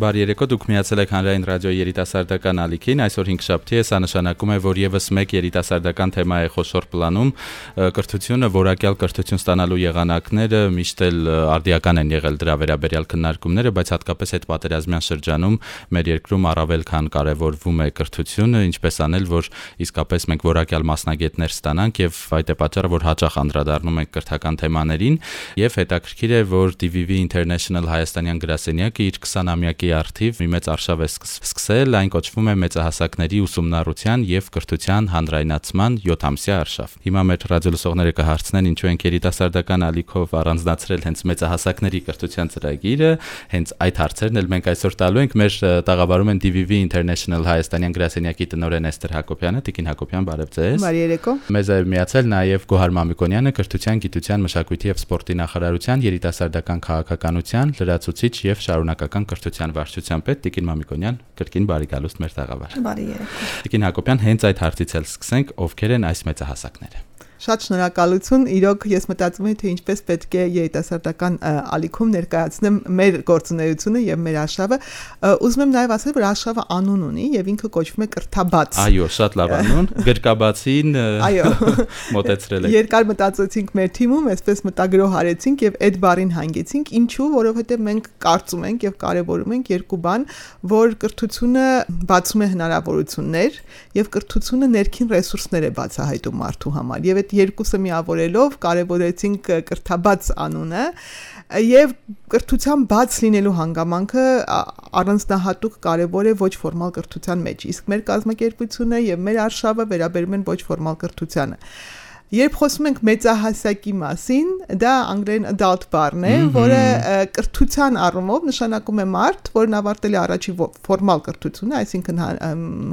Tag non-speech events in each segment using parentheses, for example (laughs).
Բարի երեկո, դուք միացել եք Հանրային ռադիոյի երիտասարդական ալիքին։ Այսօր 5 շաբթի է, սա նշանակում է, որ եւս մեկ երիտասարդական թեմա է խոշոր պլանում։ Կրթությունը, որակյալ կրթություն ստանալու եղանակները միշտ էլ արդիական են եղել դրա վերաբերյալ քննարկումները, բայց հատկապես այդ պատերազմյան շրջանում մեր երկրում առավել քան կարևորվում է կրթությունը, ինչպես անել, որ իսկապես մենք որակյալ մասնագետներ ստանանք եւ այդ է պատճառը, որ հաճախ անդրադառնում ենք կրթական թեմաներին եւ հետաքրքիր է, որ DVV International Հայաստանյան գրասենյակը իր 20-ամյակի արդիվ մի մեծ արշավ է սկսել, այն կոչվում է մեծահասակների ուսումնառության եւ կրթության հանրայնացման 7-ամսյա արշավ։ Հիմա մեր ռադիոլսողները կհարցնեն ինչու են երիտասարդական ալիքով առանձնացրել հենց մեծահասակների կրթության ծրագիրը, հենց այդ հարցերն էլ մենք այսօր տալու ենք մեր տաղավարում են DVV International Հայաստանյան գրասենյակի տնօրեն Էստեր Հակոբյանը, Տիկին Հակոբյան, բարև ձեզ։ Բարի երեկո։ Մեզ է միացել նաև Գոհար Մամիկոնյանը, կրթության, գիտության, մշակույթի եւ սպորտի նախարարության երիտասարդական քաղաքականության լրացուցիչ եւ շարունակական կրթության վարչության պետ Տիկին Մամիկոնյան, կրկին բարի գալուստ մեր տաղավար։ Բարի երեկո։ Տիկին Հակոբյան, հենց այդ հարցից էլ սկսենք, ովքեր են այս մեծահասակները։ Շատ շնորհակալություն։ Իրոք ես մտածում եմ, թե ինչպես պետք է երիտասարդական ալիքում ներկայացնեմ մեր գործունեությունը եւ մեր արշավը։ Ուզում եմ նաեւ ասել, որ արշավը անուն ունի եւ ինքը կոչվում է կրթաբաց։ Այո, շատ լավ անուն։ Գրկաբացին Այո, (laughs) մոտեցրել եք։ Երկար մտածեցինք մեր թիմում, այսպես մտագրող արեցինք եւ այդ բառին հանգեցինք։ Ինչու, որովհետեւ մենք կարծում ենք եւ կարեւորում ենք երկու բան, որ կրթությունը բացում է հնարավորություններ եւ կրթությունը ներքին ռեսուրսներ է բացահայտում մարդու համար։ Եվ այդ այդ երկուսը միավորելով կարևորեցինք կրթաբաց անունը եւ կրթության բաց լինելու հանգամանքը առանձնահատուկ կարևոր է ոչ ֆորմալ կրթության մեջ իսկ մեր կազմակերպությունը եւ մեր արշավը վերաբերում են ոչ ֆորմալ կրթությանը Երբ խոսում ենք մեծահասակի մասին, դա անգլերեն adult բառն է, որը կրթության առումով նշանակում է մարդ, որն ավարտել է առաջի ֆորմալ կրթությունը, այսինքն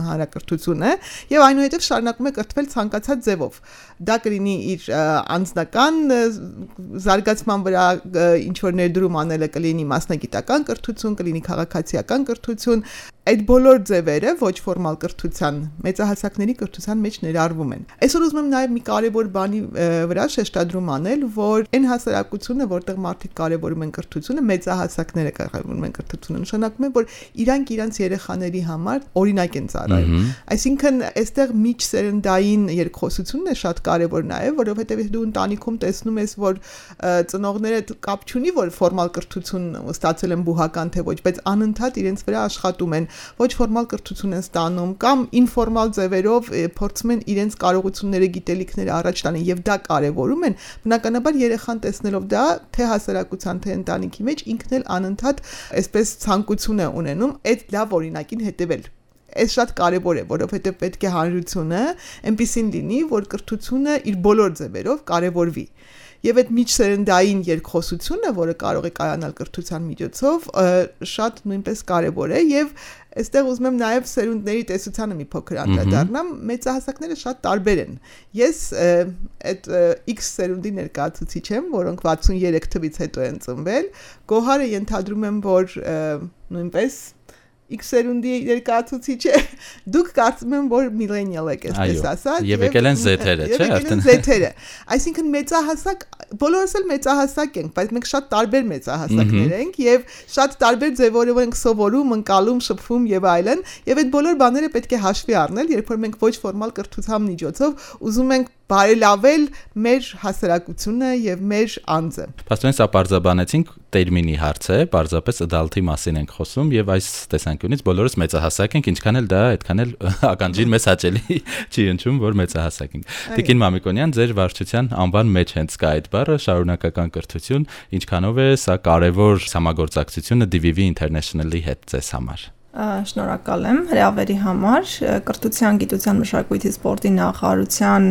հանրակրթությունը, եւ այնուհետեւ շարունակում է կրթվել ցանկացած ձևով։ Դա կլինի իր անձնական զարգացման վրա ինչ որ ներդրում անելը կլինի մասնագիտական կրթություն, կլինի քաղաքացիական կրթություն, այդ բոլոր ձևերը ոչ ֆորմալ կրթության մեծահասակների կրթության մեջ ներառվում են։ Այսօր ուզում եմ նաև մի կարևոր բանի վրա շեշտադրում անել, որ այն հասարակությունը, որտեղ մարդիկ կարևորում են կրթությունը, մեծահասակները կարևորում են կրթությունը, նշանակում է, որ իրանք իրանք երեխաների համար օրինակ են ծառայում։ Այսինքն, այստեղ միջսերնդային երկխոսությունն է շատ կարևոր նաև, որովհետև դու ընտանիքում տեսնում ես, որ ծնողները կապ չունի, որ ֆորմալ կրթություն ստացել են բուհական թե ոչ, բայց անընդհատ իրենց վրա աշխատում են, ոչ ֆորմալ կրթություն են ստանում կամ ինֆորմալ ձևերով փորձում են իրենց կարողությունները, գիտելիքները առաջ տանեն եւ դա կարեւորում են, բնականաբար երեխան տեսնելով դա, թե հասարակության, թե ընտանիքի մեջ ինքն էլ անընդհատ այսպես ցանկություն է ունենում այդ լավ օրինակին հետևել Այս շատ կարևոր է, որովհետև պետք է հանրությունը այնպեսին լինի, որ կրթությունը իր բոլոր ձևերով կարևորվի եւ այդ միջսերնդային երկխոսությունը, որը կարող է կայանալ կրթության միջոցով, շատ նույնպես կարեւոր է եւ Այստեղ ուզում եմ նաև սերունդների տեսությանը մի փոքր անդրադառնամ։ Մեծահասակները շատ տարբեր են։ Ես այդ X սերունդի ներկայացուցիչ եմ, որոնք 63 թվից հետո են ծնվել։ Գոհարը ենթադրում եմ, որ նույնպես X սերունդի ներկայացուցիչ է։ Դուք կարծում եմ, որ միլենիալ եք, այսպես ասած։ Եվ եկել են Z-երը, չէ՞, արդեն։ Z-երը։ Այսինքն մեծահասակ, բոլորս էլ մեծահասակ ենք, բայց մենք շատ տարբեր մեծահասակներ ենք եւ շատ տարբեր ձևերով ենք սովորում, ընկալում, շփվում եւ այլն, եւ այդ բոլոր բաները պետք է հաշվի առնել, երբ որ մենք ոչ ֆորմալ կրթության միջոցով ուզում ենք բարելավել մեր հասարակությունը եւ մեր անձը։ Պաստորեն սա բարձաբանեցինք տերմինի հարց է, պարզապես adult-ի մասին ենք խոսում եւ այս տեսանկյունից բոլորս մեծահասակ ենք, ինչքան էլ դա այդքան էլ ականջին մեզ հաճելի (laughs) չի ընչում, որ մեծահասակ ենք։ Տիկին Մամիկոնյան, ձեր վարչության անվան մեջ հենց կա այդ բառը շարունակական կրթություն, ինչքանով է սա կարևոր համագործակցությունը DVV International-ի հետ ձեզ համար։ Շնորհակալ եմ հրավերի համար։ Կրթության, գիտության, մշակույթի, սպորտի նախարարության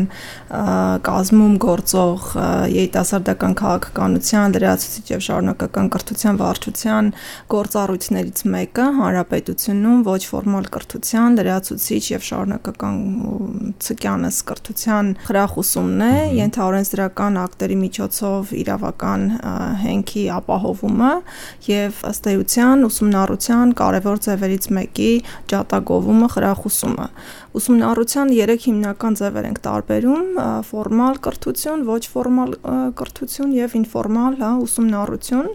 կազմում գործող երիտասարդական քաղաքականության, լրացուցիչ եւ շարունակական կրթության վարչության գործառույթներից մեկը հանրապետությունում ոչ ֆորմալ կրթության, լրացուցիչ եւ շարունակական ցկյանս կրթության խրախուսումն է, ենթաօրենսդրական ակտերի միջոցով իրավական հենքի ապահովումը եւ ըստ էության ուսումնառության կարևոր ձևերի կրթություններից մեկի ջատագովումը, խրախուսումը։ Ուսումնառության 3 հիմնական ձևեր ենք տարբերում՝ ֆորմալ կրթություն, ոչ ֆորմալ կրթություն եւ ինֆորմալ, հա, ուսումնառություն։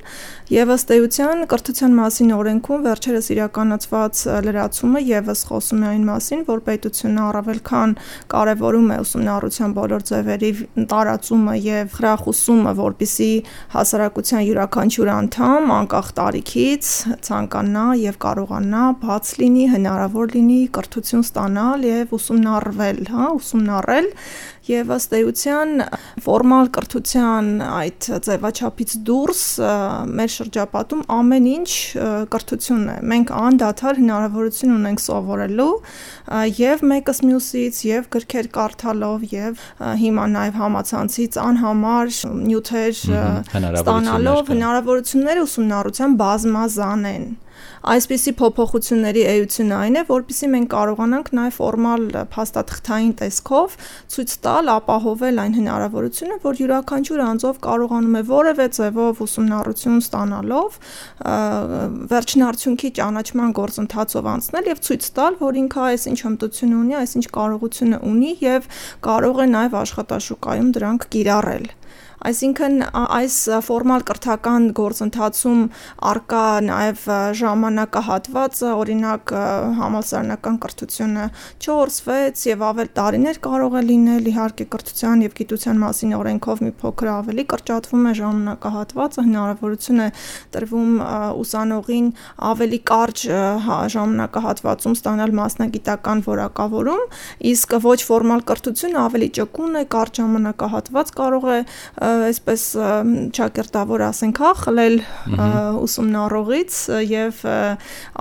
Եվ ըստ էության կրթության մասին օրենքում վերջերս իրականացված լրացումը եւս խոսում է այն մասին, որ պետությունը առավել քան կարևորում է ուսումնառության բոլոր ձևերի տարածումը եւ խրախուսումը, որբիսի հասարակության յուրաքանչյուր անդամ անկախ տարիքից ցանկանա եւ կարողանա բաց լինի, հնարավոր լինի կրթություն ստանալ եւ ուսումնառվել, հա, ուսումնառել եւ ըստ էության ֆորմալ կրթության այդ ձևաչափից դուրս մեր շրջապատում ամեն ինչ կրթություն է։ Մենք անդադար հնարավորություն ունենք սովորելու եւ մեկս մյուսից եւ գրքեր կարդալով եւ հիմա նաեւ համացանցից անհամար նյութեր ստանալով հնարավորությունները ուսումնառության բազմազան են այսպիսի փոփոխությունների էությունը այն է, որpիսի մենք կարողանանք նաև ֆորմալ փաստաթղթային տեսքով ցույց տալ, ապահովել այն հնարավորությունը, որ յուրաքանչյուր անձով կարողանում է որևէ ձևով ուսումնառություն ստանալով վերջնարդյունքի ճանաչման գործընթացով անցնել եւ ցույց տալ, որ ինքը այսինչ հմտություն ունի, այսինչ կարողություն ունի եւ կարող է նաև աշխատաշուկայում դրանք կիրառել։ Այսինքն այս ֆորմալ կրթական գործընթացում արկա նաև ժամանակահատվածը, օրինակ համալսարանական կրթությունը 4-6 եւ ավել տարիներ կարող է լինել, իհարկե կրթության եւ գիտության մասին օրենքով մի փոքր ավելի կրճատվում է ժամանակահատվածը, հնարավորություն է տրվում ուսանողին ավելի կարճ հա, ժամանակահատվածում ստանալ մասնագիտական որակավորում, իսկ ոչ ֆորմալ կրթությունը ավելի ճկուն է, կարճ ժամանակահատված կարող է այսպես ճակերտավոր ասենք, հա, խլել ուսումնառողից եւ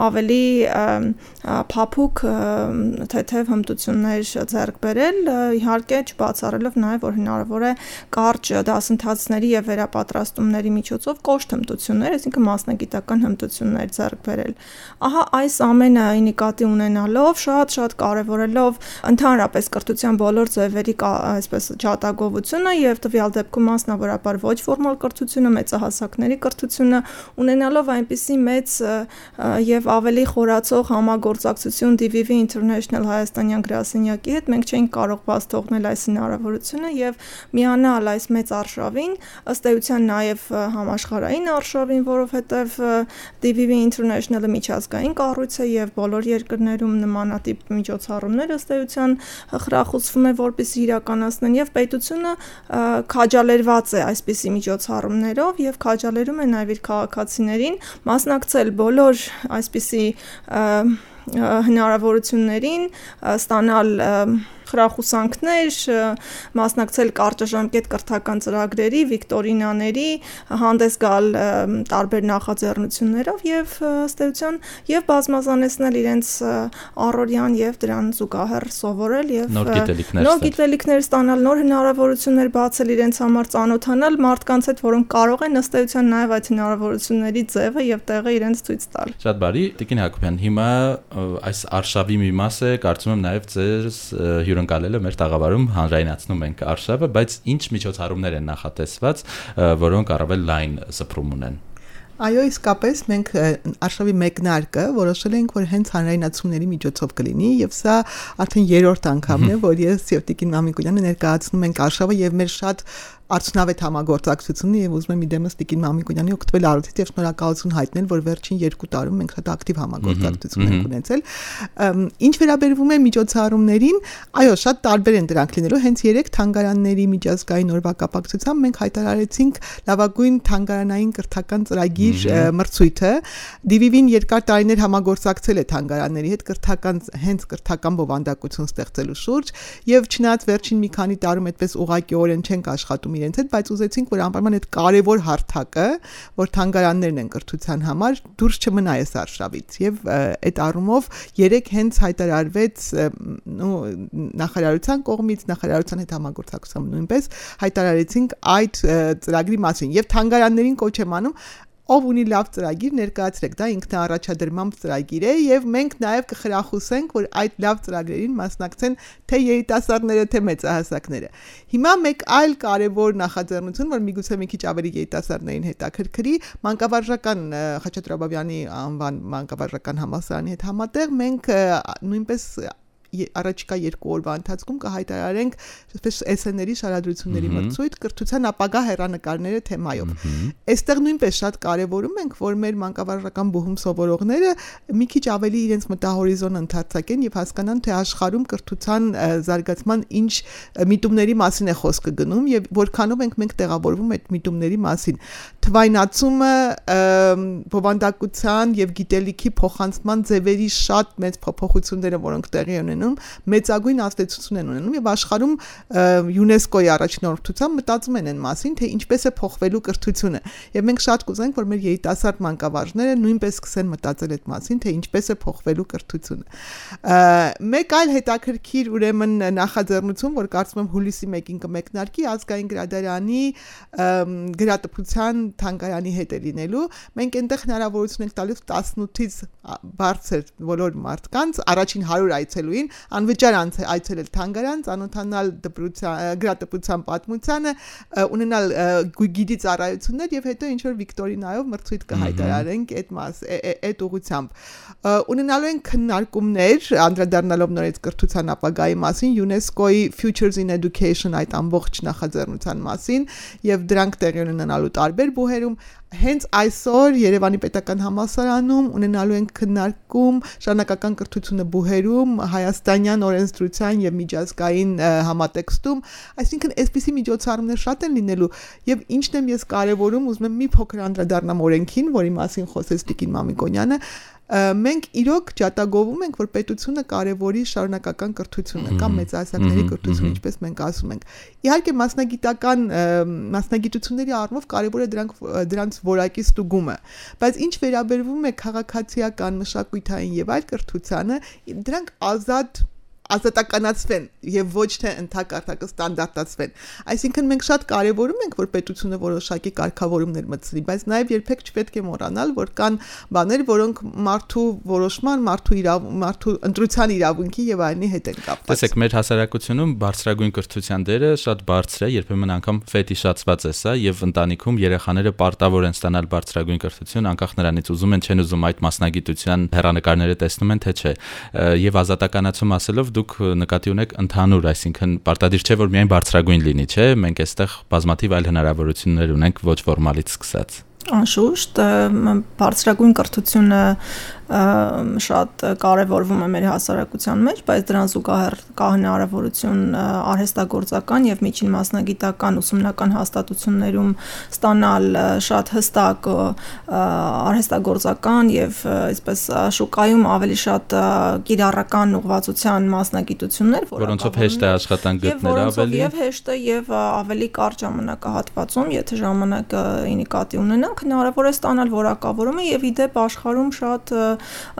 ավելի փափուկ թեթև հմտություններ ձեռք բերել, իհարկե չբացառելով նաեւ որ հնարավոր է կարճ դասընթացների եւ վերապատրաստումների միջոցով կոշտ հմտություններ, այսինքն մասնագիտական հմտություններ ձեռք բերել։ Ահա այս ամենը նկատի ունենալով շատ-շատ կարևորելով ընդհանրապես կրթության բոլոր ձևերի այսպես ճատագովությունը եւ տվյալ դեպքում մասնավորաբար ոչ ֆորմալ կրթությունը, մեծահասակների կրթությունը, ունենալով այնպիսի մեծ եւ ավելի խորացող համագործակցություն DVV International Հայաստանյան գրասենյակի հետ, մենք չենք կարող բաց թողնել այս հնարավորությունը եւ միանալ այս մեծ արշավին, ըստ էության նաեւ համաշխարհային արշավին, որովհետեւ DVV International-ը միջազգային կառույց է եւ բոլոր երկրներում նմանատիպ միջոցառումներ ըստ էության խրախուսվում է որպես իրականացնեն եւ պետությունը քաջալերված է այսպիսի միջոցառումներով եւ քաջալերում է նաեւ իր քաղաքացիներին մասնակցել բոլոր այսպիսի հնարավորություններին ստանալ խրախուսանքներ, մասնակցել կարճաժամկետ կրթական ծրագրերի, վիկտորինաների, հանդես գալ տարբեր նախաձեռնություններով եւ ըստ էության եւ բազմազանեցնել իրենց առօրյան եւ դրան զուգահեռ սովորել եւ նոր գիտելիքներ նոր գիտելիքներ ստանալ, նոր հնարավորություններ բացել իրենց համար ծանոթանալ մարդկանց հետ, որոնք կարող են ըստ էության նաեւ այդ հնարավորությունների ձևը եւ տեղը իրենց ցույց տալ։ Շատ բարի, Տիկին Հակոբյան, հիմա այս արշավի մի մաս է, կարծում եմ նաեւ ձեր հյուր հյուրընկալելը մեր տաղավարում հանրայնացնում ենք արշավը, բայց ինչ միջոցառումներ են նախատեսված, որոնք առավել լայն սփռում ունեն։ Այո, իսկապես մենք արշավի մեկնարկը որոշել ենք, որ հենց հանրայնացումների միջոցով կլինի եւ սա արդեն երրորդ անգամն է, որ ես եւ Տիկին Մամիկունյանը ներկայացնում ենք արշավը եւ մեր շատ արդյունավետ համագործակցությունն եւ ուզում եմ իդեմս Տիկին Մամիկունյանի օգտվել առիթից եւ շնորհակալություն հայտնել, որ վերջին 2 տարում մենք շատ ակտիվ համագործակցություն ենք ունեցել։ Ինչ վերաբերվում է միջոցառումներին, այո, շատ տարբեր են դրանք լինելու, հենց 3 թանգարանների միջազգային օրվա կապակցությամբ մենք հայտարարեցինք լավագույն թանգարանային կրթական ծրագիր մրցույթը։ DVV-ին երկար տարիներ համագործակցել է թանգարանների հետ կրթական հենց կրթական բովանդակություն ստեղծելու շուրջ եւ չնայած վերջին մի քանի տարում այդպես ուղղակիորեն չենք աշխատում իրենց հետ, բայց ուզեցինք, որ անպայման այդ կարևոր հարթակը, որ թանգարաններն են կրթության համար, դուրս չմնա այս արշավից եւ այդ առումով երեք հենց հայտարարվեց նո նախարարության կողմից նախարարության հետ համագործակցությամբ նույնպես հայտարարեցինք այդ ծրագրի մասին եւ թանգարաններին կոչ եմ անում ով ունի լավ ծրագիր ներկայացրեք, դա ինքնաառաջադրման ծրագիր է եւ մենք նաեւ կխրախուսենք, որ այդ լավ ծրագրերին մասնակցեն թե երիտասարդները, թե մեծահասակները։ Հիմա մեկ այլ կարևոր նախաձեռնություն, որ միգուցե մի քիչ ավելի երիտասարդներին հետաքրքրի, մանկավարժական Խաչատրաբաբյանի անվան մանկավարժական համալսարանի հետ համատեղ մենք նույնպես առաջիկա երկու օրվա ընթացքում կհայտարարենք այսպես SN-ների շարադրությունների մրցույթ կրթության ապագա հերանեկարները թեմայով։ Այստեղ նույնպես շատ կարևորում ենք, որ մեր մանկավարժական բուհում սովորողները մի քիչ ավելի իրենց մտահորիզոնը ընդարձակեն եւ հասկանան, թե աշխարհում կրթության զարգացման ինչ միտումների մասին է խոսքը գնում եւ որքանով ենք մենք տեղավորվում այդ միտումների մասին։ Թվայնացումը բովանդակության եւ գիտելիքի փոխանցման ձևերի շատ մեծ փոփոխությունները, որոնք տեղի ունեն ունենում, մեծագույն ազդեցություն են ունենում եւ աշխարհում ՅՈՒՆԵՍԿՕ-ի առաջնորդությամբ մտածում են այն մասին, թե ինչպես է փոխվելու կրթությունը։ Եվ մենք շատ կուզենք, որ մեր երիտասարդ մանկավարժները նույնպես սկսեն մտածել այդ մասին, թե ինչպես է փոխվելու կրթությունը։ Մեկ այլ հետաքրքիր ուրեմն նախաձեռնություն, որ կարծում եմ հուլիսի 1-ին կմեկնարկի ազգային գրադարանի գրատպության թանգարանի հետ է լինելու։ Մենք այնտեղ հնարավորություն ենք տալիս 18-ից բարձր բոլոր մարդկանց առաջին 100 այցելուին անվճար այցելել թանգարան, ծանոթանալ դպրության գրատպության պատմությանը, ունենալ գիդի ծառայություններ եւ հետո ինչ որ Վիկտորինայով մրցույթ կհայտարարենք այդ մաս այդ ուղությամբ։ Ունենալու են քննարկումներ անդրադառնալով նորից կրթության ապագայի մասին ՅՈՒՆԵՍԿՕ-ի Futures in Education այդ ամբողջ նախաձեռնության մասին եւ դրանք տեղի ունենալու տարբեր բուհերում հենց այսօր Երևանի Պետական Համալսարանում ունենալու են քննարկում շարունակական կրթությունը բուհերում հայաստանյան օրենսդրության եւ միջազգային համատեքստում, այսինքն այսպիսի միջոցառումներ շատ են լինելու եւ ինչն եմ ես կարեւորում, ուզում եմ մի փոքր անդրադառնամ օրենքին, որի մասին խոսեց Տիկին Մամիկոնյանը, մենք իրոք ջատագովում ենք, որ պետությունը կարևորի շարունակական կրթությունը կամ մեծահասակների կրթությունը, ինչպես մենք ասում ենք։ Իհարկե մասնագիտական մասնագիտությունների առումով կարևոր է դրանք դրանց որակի ստուգումը, բայց ինչ վերաբերվում է քաղաքացիական, մշակութային եւ այլ կրթությանը, դրանք ազատ ազատականացվեն եւ ոչ թե ընդհակառակը ստանդարտացվեն։ Այսինքն մենք շատ կարեւորում ենք, որ պետությունը որոշակի կարգավորումներ մտցնի, բայց նաեւ երբեք չպետք է մոռանալ, որ կան բաներ, որոնք մարդու որոշման, մարդու իրավ, մարդու ընտրության իրավունքի եւ այլնի հետ են կապված։ Տեսեք, մեր հասարակությունում բարձրագույն կրթության դերը շատ բարձր է, երբեմն անգամ ֆետիշացված է սա եւ ընտանիքում երեխաները պարտավոր են ստանալ բարձրագույն կրթություն, անկախ նրանից ուզում են չեն ուզում այդ մասնագիտության հերանեկարները տեսնում են թե չէ։ Եվ ազատականացում ասելով դուք նկատի ունեք ընդհանուր, այսինքն պարտադիր չէ որ միայն բարձրագույն լինի, չէ՞։ Մենք այստեղ բազմաթիվ այլ հնարավորություններ ունենք ոչ ֆորմալից սկսած։ Անշուշտ բարձրագույն կրթությունը շատ կարևորվում է մեր հասարակության մեջ, բայց դրան զուգահեռ կա հնարավորություն արհեստագործական եւ միջին մասնագիտական ուսումնական հաստատություններում ստանալ շատ հստակ արհեստագործական եւ այսպես շուկայում ավելի շատ կիրառական ուղղվածության մասնագիտություններ, որոնցով հեշտ է աշխատանք գտնել ավելի եւ հեշտ է եւ ավելի կարճ ժամանակահատվածում, եթե ժամանակը նկատի ունենանք, հնարավոր է ստանալ որակավորումը եւ իդեպ աշխարհում շատ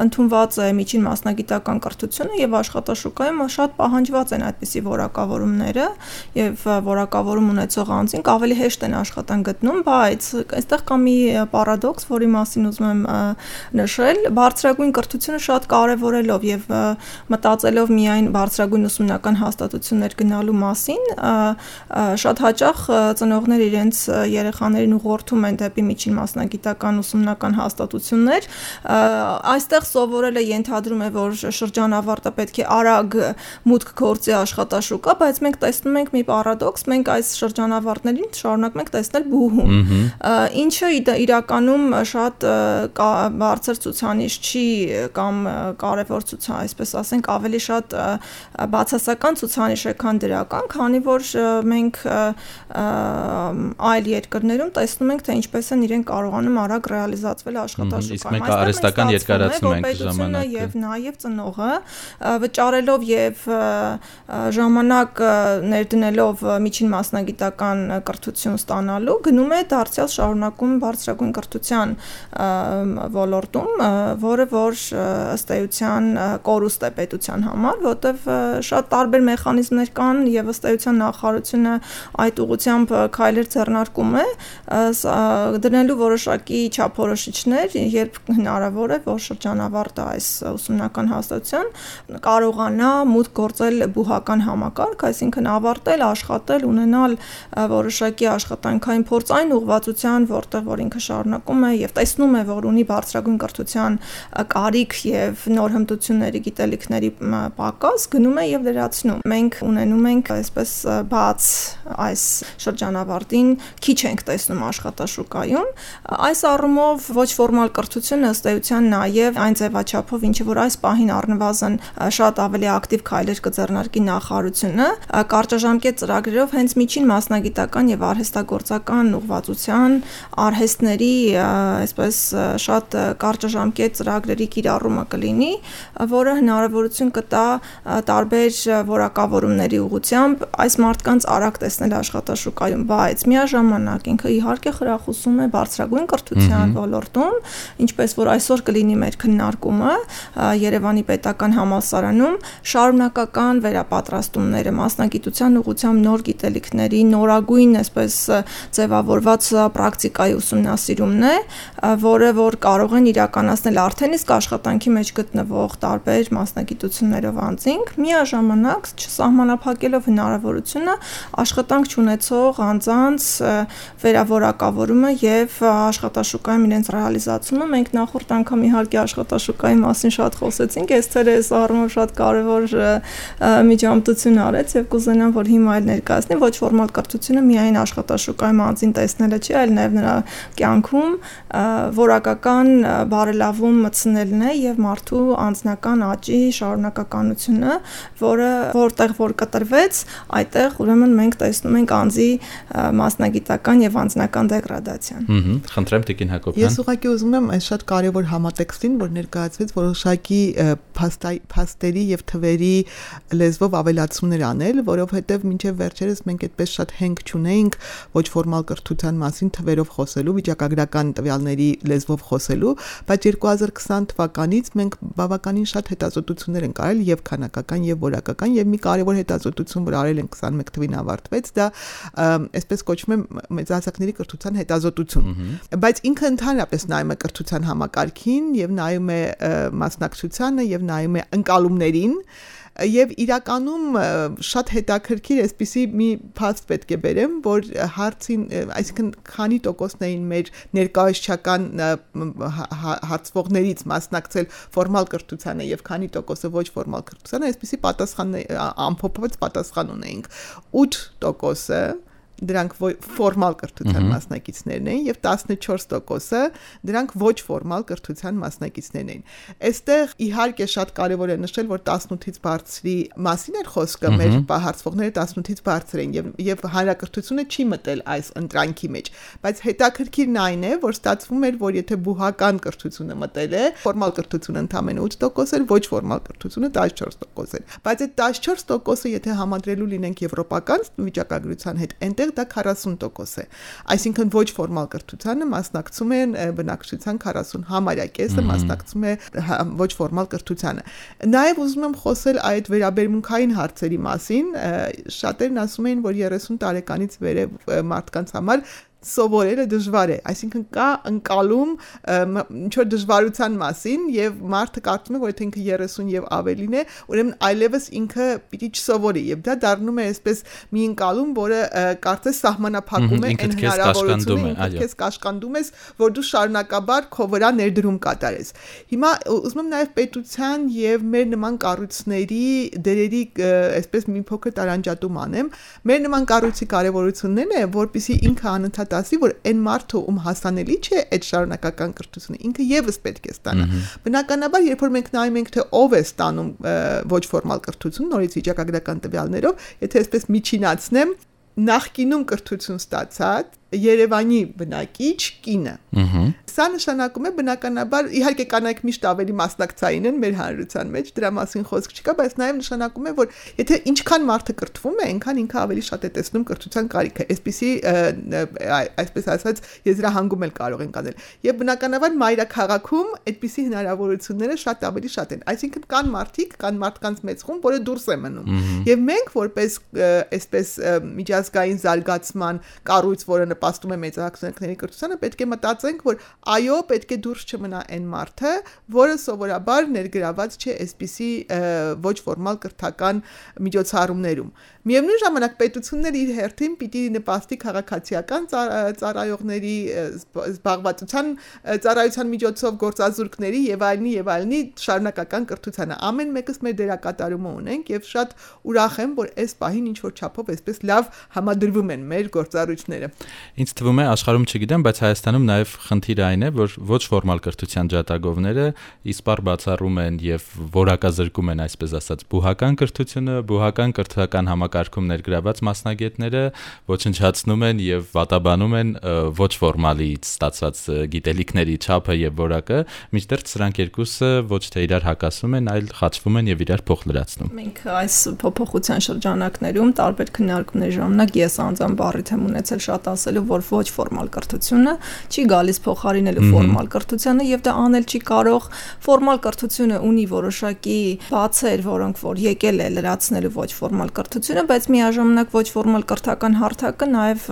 ընդունված է միջին մասնագիտական կրթությունը եւ աշխատաշուկայում շատ պահանջված են այդպիսի որակավորումները եւ որակավորում ունեցող անձինք ավելի հեշտ են աշխատան գտնում, բայց այստեղ կա մի պարադոքս, որի մասին ուզում եմ նշել, բարձրագույն կրթությունը շատ կարևորելով եւ մտածելով միայն բարձրագույն ուսումնական հաստատություններ գնալու մասին, շատ հաճախ ծնողներ իրենց երեխաներին ուղղորդում են դեպի միջին մասնագիտական ուսումնական հաստատություններ այստեղ սովորելը ենթադրում է, որ շրջանավարտը պետք է արագ մուտք գործի աշխատաշուկա, բայց մենք տեսնում ենք մի պարադոքս, մենք այս շրջանավարտներին շարունակում ենք տեսնել բուհում։ Ինչը իրականում շատ բարձր ցուցանիշ չի կամ կարևոր ցուցան, այսպես ասենք, ավելի շատ բացասական ցուցանիշ է, քան դրական, քանի որ մենք այլ երկրներում տեսնում ենք, թե ինչպես են իրեն կարողանում արագ ռեալիզացվել աշխատաշուկայում։ Իսկ մենք արհեստական ներկայացնում ենք ժամանակը եւ նաեւ ծնողը վճարելով եւ ժամանակ ներդնելով միջին մասնագիտական կրթություն ստանալու գնում է դարձյալ շարունակում բարձրագույն կրթության ոլորտում, որը որ ըստ էության կորուստ է պետության համար, որտեվ շատ տարբեր մեխանիզմներ կան եւ ըստ էության նախարարությունը այդ ուղությամբ քայլեր ձեռնարկում է դնելու որոշակի չափորոշիչներ, երբ հնարավոր է, որ շրջանավարտը այս ուսումնական հաստատության կարողանա մուտք գործել բուհական համակարգ, այսինքն ավարտել, աշխատել, ունենալ որոշակի աշխատանքային փորձ այն ուղղվածության, որտեղ որ ինքը շարունակում է եւ տեսնում է, որ ունի բարձրագույն կրթության կարիք եւ նոր հմտությունների, գիտելիքների պակաս, գնում է եւ լրացնում։ Մենք ունենում ենք այսպես բաց այս շրջանավարտին քիչ ենք տեսնում աշխատաշուկայում։ Այս առումով ոչ ֆորմալ կրթությունը ըստ էության նաև այն ձևաչափով, ինչը որ այս պահին առնվազն շատ ավելի ակտիվ քայլեր կձեռնարկի նախարարությունը, կարճաժամկետ ծրագրերով հենց միջին մասնագիտական եւ արհեստագործական ուղղվածության արհեստների այսպես շատ կարճաժամկետ ծրագրերի կիրառումը կլինի, որը հնարավորություն կտա տարբեր որակավորումների ուղղությամբ այս մարդկանց արագ տեսնել աշխատաշուկայում, բայց միաժամանակ ինքը իհարկե խրախուսում է բարձրագույն կրթության ոլորտում, ինչպես որ այսօր կլինի մեր քննարկումը Երևանի պետական համալսարանում շարունակական վերապատրաստումները մասնագիտության ուղղությամբ նոր գիտելիքների նորագույն այսպես ձևավորված պրակտիկայի ուսումնասիրումն է, որը որ կարող են իրականացնել արդեն իսկ աշխատանքի մեջ գտնվող տարբեր մասնագիտություններով անձինք, միաժամանակ չսահմանափակելով հնարավորությունը աշխատանք չունեցող անձանց վերավորակավորումը եւ աշխատաշուկայում իրենց ռեալիզացումը մենք նախորդ անգամ իհարկե աշխատաշուկայի մասին շատ խոսեցինք այս թերը այս առումով շատ կարեւոր միջամտություն արեց եւ կուզենամ որ հիմա այլ ներկայացնի ոչ ֆորմալ կրթությունը միայն աշխատաշուկայում անձին տեսնելը չի այլ նաեւ նրա կյանքում որակական բարելավում մտցնելն է եւ մարդու անձնական աճի շարունակականությունը որը որտեղ որ կտրվեց այդտեղ ուրեմն մենք տեսնում ենք անձի մասնագիտական եւ անձնական դեգրադացիան։ Ահա, խնդրեմ Տիկին Հակոբյան։ Ես ուղղակի ուզում եմ այս շատ կարևոր համատեքստին, որ ներկայացվեց որոշակի փաստերի եւ թվերի լեզվով ավելացումներ անել, որովհետեւ մինչեւ վերջերս մենք այդպես շատ հենք չունեինք ոչ ֆորմալ կրթության մասին թվերով խոսելու, վիճակագրական տվյալների լեզվով խոսելու, բայց 2020 թվականից մենք բավականին շատ հետազոտություններ ենք արել եւ քանակական եւ որակական եւ մի կարևոր հետազոտություն, որ արել են 21 թվին ավարտվեց, դա այսպես կոչվում է մեծահասակների կրթության հետազոտություն։ Բայց ինքը ընդհանրապես նայում է կրթության համակարգին եւ նայում է մասնակցությանը եւ նայում է ընկալումներին եւ իրականում շատ հետաքրքիր էսպիսի մի փաստ պետք է բերեմ, որ հարցին, այսինքն քանի տոկոսն էին մեր ներկայացչական հարցվողներից մասնակցել ֆորմալ կրթությանը եւ քանի տոկոսը ոչ ֆորմալ կրթությանը, այսպիսի պատասխան ամփոփված պատասխան ունեինք. 8%-ը դրանք ֆորմալ կրթության մասնակիցներն էին եւ 14%-ը դրանք ոչ ֆորմալ կրթության մասնակիցներն էին։ Այստեղ իհարկե շատ կարեւոր է նշել, որ 18-ից բարձրի մասին էր խոսքը, մեր հարցվողները 18-ից բարձր են եւ եւ հանրակրթությունը չի մտել այս ընտրանքի մեջ, բայց հետաքրքիրն այն է, որ ստացվում էր, որ եթե բուհական կրթությունը մտել է, ֆորմալ կրթությունը ընդամենը 8% էր, ոչ ֆորմալ կրթությունը 14% էր։ Բայց այդ 14%-ը եթե համադրելու լինենք եվրոպական վիճակագրության հետ, այնտեղ այստեղ դա 40% է։ Այսինքն ոչ ֆորմալ կրթությանը մասնակցում են բնակչության 40 համարյա կեսը մասնակցում է հա, ոչ ֆորմալ կրթությանը։ Նաև ուզում եմ խոսել այդ վերաբերմունքային հարցերի մասին։ Շատերն ասում են, որ 30 տարեկանից վերև մարդկանց համար սովորելը դժվար է, այսինքն կա ընկալում ինչ որ դժվարության մասին եւ մարդը կարծում է, որ եթե ինքը 30 եւ ավելին է, ուրեմն այլևս ինքը պիտի չսովորի եւ դա դառնում է այսպես մի ընկալում, որը կարծես սահմանափակում է այն հնարավորությունը, ինքը քեզ կաշկանդում ես, որ դու շարունակաբար քո վրա ներդրում կատարես։ Հիմա ուզում եմ նաեւ պետության եւ մեր նման կառույցների դերերի այսպես մի փոքր տարանջատում անեմ։ Մեր նման կառույցի կարեւորությունն է, որpիսի ինքը անընդհատ ասի, որ այն մարդը ում հասանելի չէ այդ շարունակական կրթությունը, ինքը եւս պետք է ստանա։ Բնականաբար, երբ որ մենք նայում ենք թե ով է ստանում ոչ ֆորմալ կրթություն, նորից վիճակագրական տվյալներով, եթե այսպես միջինացնեմ, նախկինում կրթություն ստացած Երևանի բնակիչ կինը։ Ահա։ Սա նշանակում է բնականաբար իհարկե կանայք միշտ ավելի մասնակցային են մեր հանրության մեջ, դրա մասին խոսք չկա, բայց նաև նշանակում է, որ եթե ինչքան մարդը կրթվում է, այնքան ինքը ավելի շատ է տեսնում կրթության կարիքը։ Այսպիսի այսպես ասած եզրահանգում էլ կարող են կանել։ Եվ բնականաբար մայրաքաղաքում այդպիսի հնարավորությունները շատ ավելի շատ են։ Այսինքն կան մարդիկ, կան մարդկանց մեծ խումբ, որը դուրս է մնում։ Եվ մենք որպես այսպես միջազգային զարգացման կառույց, որը նպաստում է մեծահասակների կրթությանը, պետք է մտածենք, որ այո, պետք է դուրս չմնա այն մարդը, որը սովորաբար ներգրաված չէ այսպիսի ոչ ֆորմալ կրթական միջոցառումներում։ Միևնույն ժամանակ պետությունները իր հերթին պիտի նպաստի քաղաքացիական ծառայողների զբաղվածության ծառայության միջոցով գործազուրկների եւ այլնի եւ այլնի շարունակական կրթությանը։ Ամեն մեկս մեր դերակատարումը ունենք եւ շատ ուրախ եմ, որ այս պահին ինչ որ չափով այսպես լավ համադրվում են մեր գործառույթները։ Ինչ թվում է աշխարհում չգիտեմ, բայց Հայաստանում նաեւ խնդիր այն է, որ ոչ ֆորմալ կրթության ջատագովները իսպար բացառում են եւ որակազրկում են, այսպես ասած, բուհական կրթությունը, բուհական կրթական համակարգում ներգրաված մասնագետները ոչնչացնում են եւ վատաբանում են ոչ ֆորմալից ստացված գիտելիքների չափը եւ որակը, մինչդեռ սրանք երկուսը ոչ թե իրար հակասում են, այլ խաչվում են եւ իրար փոխ լրացնում։ Մենք այս փոփոխության շրջանակներում տարբեր քննարկումների ժամանակ ես անձամբ առիթ եմ ունեցել շատ ասելու, որ ոչ ֆորմալ կրթությունը չի գալիս փոխարինելու ֆորմալ կրթությանը եւ դա անել չի կարող։ Ֆորմալ կրթությունը ունի որոշակի բացեր, որոնք որ եկել է լրացնելու ոչ ֆորմալ կրթությունը, բայց միաժամանակ ոչ ֆորմալ կրթական հարթակը նաեւ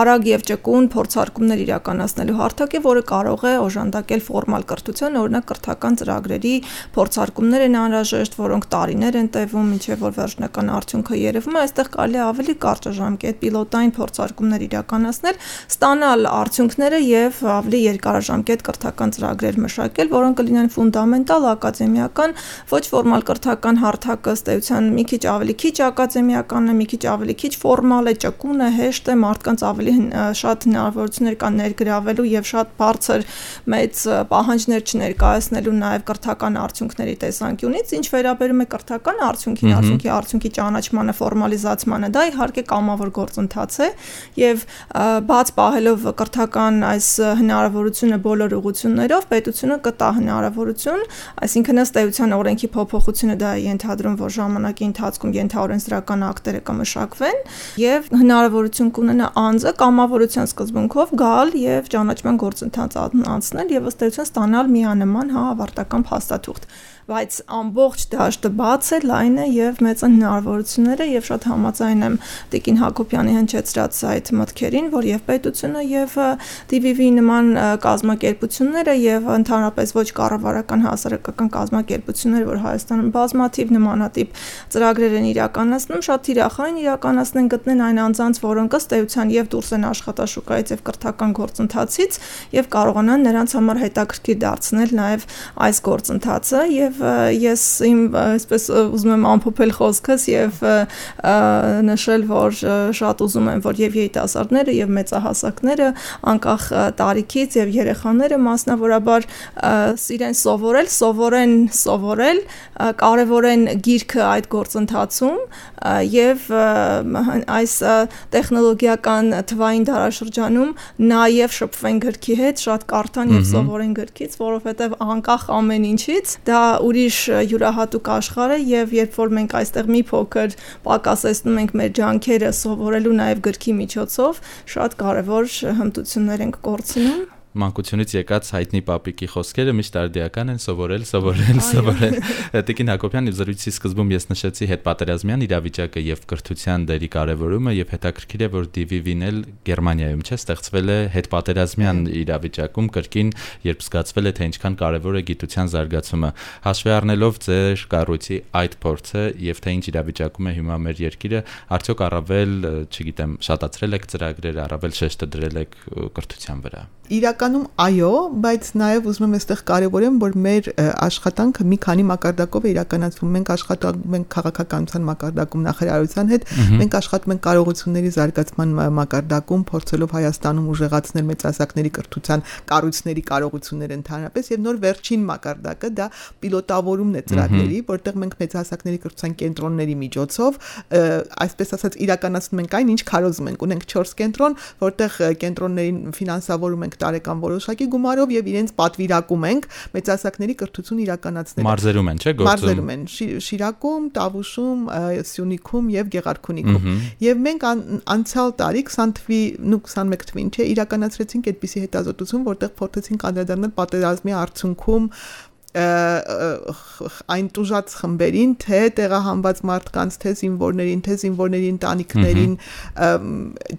արագ եւ ճկուն փորձարկումներ իրականացնելու հարթակ է, որը կարող է օժանդակել ֆորմալ կրթության, օրինակ կրթական ծրագրերի փորձարկումներ են անհրաժեշտ, որոնք տարիներ են տևում, ինչեւ որ վերջնական արդյունքը երևում է, այստեղ կարելի ավելի կարճ ժամկետ պիլոտային փորձարկումներ իրականացնել, ստանալ արդյունքները եւ ավելի երկարաժամկետ կրթական ծրագրեր մշակել, որոնք կլինեն ֆունդամենտալ ակադեմիական, ոչ ֆորմալ կրթական հարթակը ըստ էության մի քիչ ավելի քիչ ակադեմիական է, մի քիչ ավելի քիչ ֆորմալ է, ճկուն է, հեշտ է, մարդկանց ավելի շատ հնարավորություններ կան ներգրավելու եւ շատ բարձր մեծ պահանջներ չներկայացնելու նաեւ կրթական արդյունքների տեսանկյունից, ինչ վերաբերում է կրթական արդյունքին, արդյունքի արդյունքի ճանաչմանը, ֆորմալիզացմանը, դա իհարկե կամավոր գործընթաց է եւ բաց պահելով կրթական այս հնարավորությունը բոլոր ուղություններով պետությունը կտա հնարավորություն, այսինքն ըստ էության օրենքի փոփոխությունը դա է ենթադրում, որ ժամանակի ընթացքում ենթաօրենսդրական ակտերը կմշակվեն եւ հնարավորություն կունենա անձը կամավորության սկզբունքով գալ եւ ճանաչման գործընթաց անցնել եւ ըստ էության ստանալ միանման հա ավարտական փաստաթուղթ բայց ամբողջ դաշտը բաց է, լայն է եւ մեծ են հնարավորությունները եւ շատ համաձայն եմ Տիկին Հակոբյանի հնչեցրած այդ մտքերին, որ եւ պետությունը եւ DVV նման կազմակերպությունները եւ ընդհանրապես ոչ կառավարական հասարակական կազմակերպությունները, որ Հայաստանում բազմաթիվ նմանատիպ ծրագրեր են իրականացնում, շատ թիրախային իրականացնեն գտնեն այն անձանց, որոնք ըստ էության եւ դուրս են աշխատաշուկայից եւ կրթական գործընթացից եւ կարողանան նրանց համար հետաքրքիր դարձնել նաեւ այս գործընթացը եւ ես իմ այսպես ուզում եմ ամփոփել խոսքս եւ նշել, որ շատ ուզում եմ, որ եւ երիտասարդները եւ մեծահասակները անկախ տարիքից եւ երեխաները մասնավորաբար իրեն սովորել, սովորեն սովորել, կարևորեն գիրքը այդ գործընթացում եւ այս տեխնոլոգիական թվային դարաշրջանում նաեւ շփվեն գրքի հետ, շատ կարդան եւ սովորեն գրքից, որովհետեւ անկախ ամեն ինչից դա ուրիշ յուրահատուկ աշխարհ է եւ երբ որ մենք այստեղ մի փոքր պակասեցնում ենք մեր ջանքերը սովորելու նաեւ գրքի միջոցով, շատ կարեւոր հմտություններ ենք կորցնում մանկությունից եկած հայտնի պապիկի խոսքերը միշտ արդիական են սովորել, սովորել, սովորել։ Տիկին Հակոբյանի զրույցի սկզբում ես նշեցի հետպատերազմյան իրավիճակը եւ կրթության դերի կարեւորումը եւ հետաքրքիր է որ DVV-ն էլ Գերմանիայում չէ ստեղծվել է հետպատերազմյան իրավիճակում կրկին երբ զգացվել է թե ինչքան կարեւոր է գիտության զարգացումը։ Հաշվի առնելով ձեր կառույցի այդ փորձը եւ թե ինչ իրավիճակում է հիմա մեր երկիրը, արդյոք առավել, չգիտեմ, շատացրել եք ծրագրերը, առավել շեշտը դրել եք կրթության վրա իրակ իրականում այո, բայց նաև ուզում եմ այստեղ կարևորեմ, որ մեր աշխատանքը մի քանի մակարդակով է իրականացվում։ Մենք աշխատում ենք քաղաքականության մակարդակում նախարարության հետ, մենք աշխատում ենք կարողությունների զարգացման մակարդակում, փորձելով Հայաստանում ուժեղացնել մեծահասակների կրթության կառույցների կարողությունները ընդհանրապես եւ նոր վերջին մակարդակը դա պիլոտավորումն է ծրագրերի, որտեղ մենք մեծահասակների կրթության կենտրոնների միջոցով, այսպես ասած, իրականացնում ենք այն, ինչ քարոզում ենք։ Ունենք 4 կենտրոն, որտեղ կենտրոններին ֆինանսավորում ենք տարեկան որոշակի գումարով եւ իրենց պատվիրակում ենք մեծահասակների կրթություն իրականացնել։ Մարզերում են, չէ՞, գործում։ Մարզերում են, Շիրակում, Տավուշում, Սյունիքում եւ Գեղարքունիքում։ Եվ մենք անցյալ տարի 20 թվի, նու 21 թվին, չէ, իրականացրեցինք այդպիսի հետազոտություն, որտեղ փորձեցինք անդրադառնալ պատերազմի արդյունքում այն տուժած խմբերին, թե տեղահանված մարդկանց, թե զինվորներին, թե զինվորների ընտանիքներին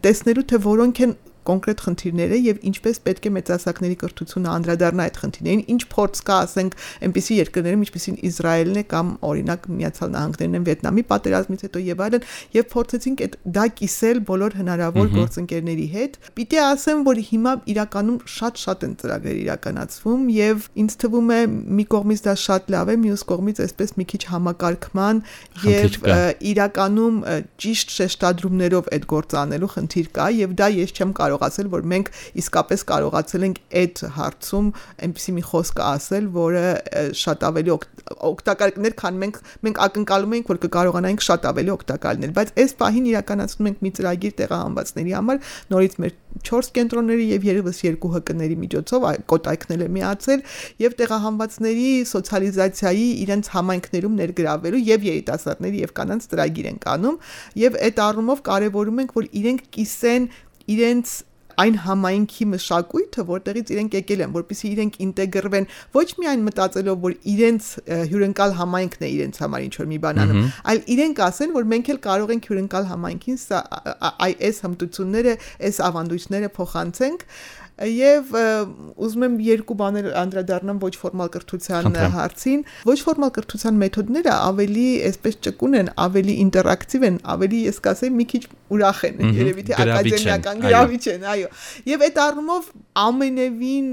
տեսնելու թե որոնք են կոնկրետ խնդիրները եւ ինչպես պետք է մեծահասակների կրթությունը անդրադառնա այդ խնդիրներին, ինչ փորձ կա, ասենք, այնպիսի երկրներում, ինչպիսին Իսրայելն է կամ օրինակ Միացյալ Նահանգներն են Վիետնամի պատերազմից հետո եւ այլն, եւ փորձեցինք այդ դա կիսել բոլոր հնարավոր գործընկերների հետ։ Պիտի ասեմ, որ հիմա իրականում շատ-շատ են ծրագրեր իրականացվում եւ ինձ թվում է մի կողմից դա շատ լավ է, մյուս կողմից այսպես մի քիչ համակարգման եւ իրականում ճիշտ շեշտադրումներով այդ գործը անելու խնդիր կա եւ դա ես չեմ կարող կարող ասել, որ մենք իսկապես կարողացել ենք այդ հարցում այնպեսի մի խոսք ասել, որը շատ ավելի օգտակար կներ, քան մենք մենք ակնկալում էինք, որ կկարողանայինք շատ ավելի օգտակար լինել, բայց այս պահին իրականացնում ենք մի ծրագիր տեղահանվածների համար, նորից մեր 4 կենտրոնների եւ երևս 2 ՀԿ-ների միջոցով կոտայքնել է միացել եւ տեղահանվածների սոցիալիզացիայի իրենց համայնքներում ներգրավելու եւ երիտասարդների եւ կանանց ծրագիր են կանում եւ այդ առումով կարեւորում ենք որ իրենք կիսեն իրենց այն համայնքի մշակույթը, որտեղից իրենք եկել են, որpիսի իրենք ինտեգրվեն ոչ միայն մտածելով, որ իրենց հյուրընկալ համայնքն է իրենց համար ինչ որ մի բան անում, այլ իրենք ասեն, որ մենք էլ կարող ենք հյուրընկալ համայնքին այս հմտությունները, այս ավանդույթները փոխանցենք եւ ուզում եմ երկու բաներ անդրադառնամ ոչ ֆորմալ կրթության հարցին ոչ ֆորմալ կրթության մեթոդները ավելի այսպես ճկուն են ավելի ինտերակտիվ են ավելի ես կասեմ մի քիչ ուրախ են երևի թե ակադեմիական գրավիչ են այո եւ այդ առումով ամենևին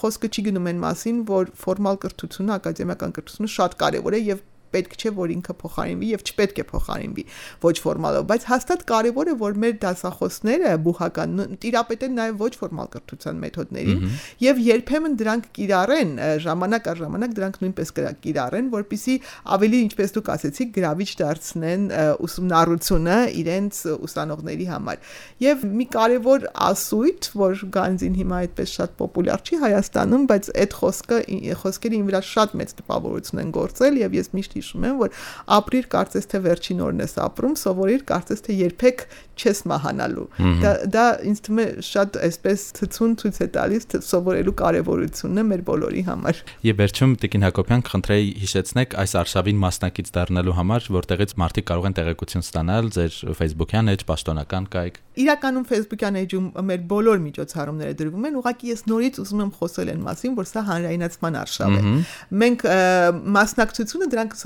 խոսքը չի գնում այն մասին որ ֆորմալ կրթությունը ակադեմիական կրթությունը շատ կարեւոր է եւ պետք չէ որ ինքը փոխարինվի եւ չպետք է փոխարինվի ոչ ֆորմալով, բայց հաստատ կարեւոր է որ մեր դասախոսները բուհական տիրապետեն նաեւ ոչ ֆորմալ կրթության մեթոդներին եւ երբեմն դրանք կիրառեն ժամանակ առ ժամանակ դրանք նույնպես կիրառեն, որpիսի ավելի ինչպես դուք ասեցիք գրավիչ դարձնեն ուսումնառությունը իրենց ուսանողների համար։ Եվ մի կարևոր ասույթ, որ գանձին հիմա այդպես շատ պոպուլյար չի Հայաստանում, բայց այդ խոսքը խոսքերը ին վրա շատ մեծ տպավորություն են գործել եւ ես միշտ հիշում եմ, որ ապրիր կարծես թե վերջին օրն ես ապրում, սովորիր կարծես թե երբեք չես մահանալու։ Դա դա ինձ թվում է շատ այսպես ցցուն ցույց է տալիս սովորելու կարևորությունը մեր բոլորի համար։ Եվ վերջում Տիկին Հակոբյան խնդրեի հիշեցնեք այս արշավին մասնակից դառնալու համար, որտեղից մարդիկ կարող են տեղեկություն ստանալ ձեր Facebook-յան էջ պաշտոնական կայք։ Իրականում Facebook-յան էջում մեր բոլոր միջոցառումները դրվում են, ուղղակի ես նորից ուզում եմ խոսել այն մասին, որ սա հանրայնացման արշավ է։ Մենք մասնակցությունը դրանք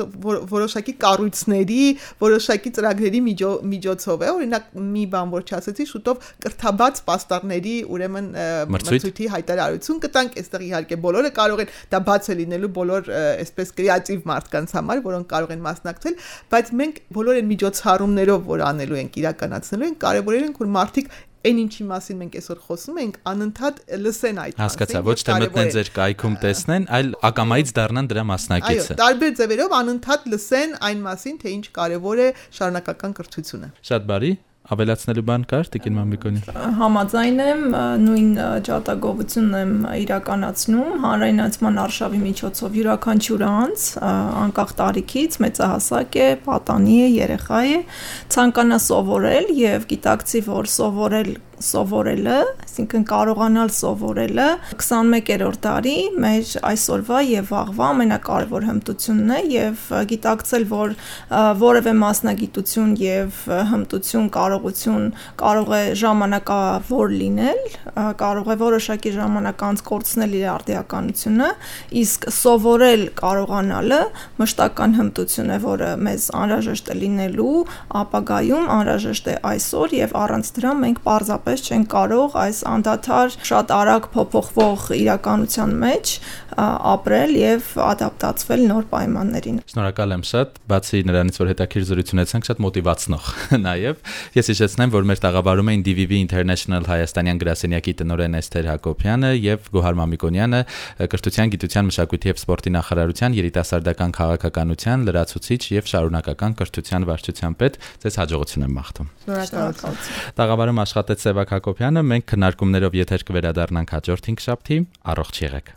որոշակի կառույցների, որոշակի ծրագրերի միջոցով է, օրինակ մի բան որ չասեցի, շուտով կրթաբաց պաստառների ուրեմն մրցույթի հայտարարություն կտանք, այստեղ իհարկե բոլորը կարող են դա բաց է լինելու բոլոր այսպես կրեատիվ մարդկանց համար, որոնք կարող են մասնակցել, բայց մենք բոլոր այն միջոցառումներով, որ անելու ենք, իրականացնելու ենք, կարևորել ենք որ մարդիկ այն ինչի մասին մենք այսօր խոսում ենք, անընդհատ լսեն այդ մասին։ Հասկացա, ոչ թե մտնեն ձեր կայքում տեսնեն, այլ ակամայից դառնան դրա մասնակիցը։ Այո, տարբեր ձևերով անընդհատ լսեն այն մասին, թե ինչ կարևոր է շարունակական կրթությունը։ Շատ բարի ավելացնելու բան կար Տիկին Մամիկոնի։ Համաձայն եմ, նույն ջատագովությունն եմ իրականացնում հանրայնացման արշավի միջոցով յուրաքանչյուր անձ, անկախ տարիքից, մեծահասակ է, պատանի է, երեխա է, ցանկանա սովորել եւ գիտակցի, որ սովորել սովորելը, այսինքն կարողանալ սովորելը 21-րդ դարի մեր այսօրվա եւ վաղվա ամենակարևոր հմտությունն է եւ գիտակցել, որ որևէ մասնագիտություն եւ հմտություն, կարողություն կարող է ժամանակավոր լինել, կարող է որոշակի ժամանակ անց կորցնել իր արդիականությունը, իսկ սովորել կարողանալը մշտական հմտություն է, որը մեզ անհրաժեշտ է լինելու ապագայում, անհրաժեշտ է այսօր եւ առանց դրա մենք պարզապես բնականաբար չեն կարող այս անդադար շատ արագ փոփոխվող իրականության մեջ ապրել եւ ադապտացվել նոր պայմաններին։ Շնորհակալ եմ շատ, բացի նրանից, որ հետաքրիր զրույց ունեցանք, շատ մոտիվացնող (laughs) նաեւ։ Ես հիշեցնեմ, որ մեր տաղավարում էին DVV International Հայաստանյան գրասենյակի տնօրեն Էսթեր Հակոբյանը եւ Գոհար Մամիկոնյանը, կրթության, գիտության, մշակույթի եւ սպորտի նախարարության երիտասարդական քաղաքականության լրացուցիչ եւ շարունակական կրթության վարչության պետ։ Ձեզ հաջողություն եմ մաղթում։ Շնորհակալություն։ Տաղավարում աշխատեց Սևակ Հակոբյանը, մենք քննարկումներով եթեր կվերադառնանք հաջորդ 5 շաբթի։ Առողջ եղեք։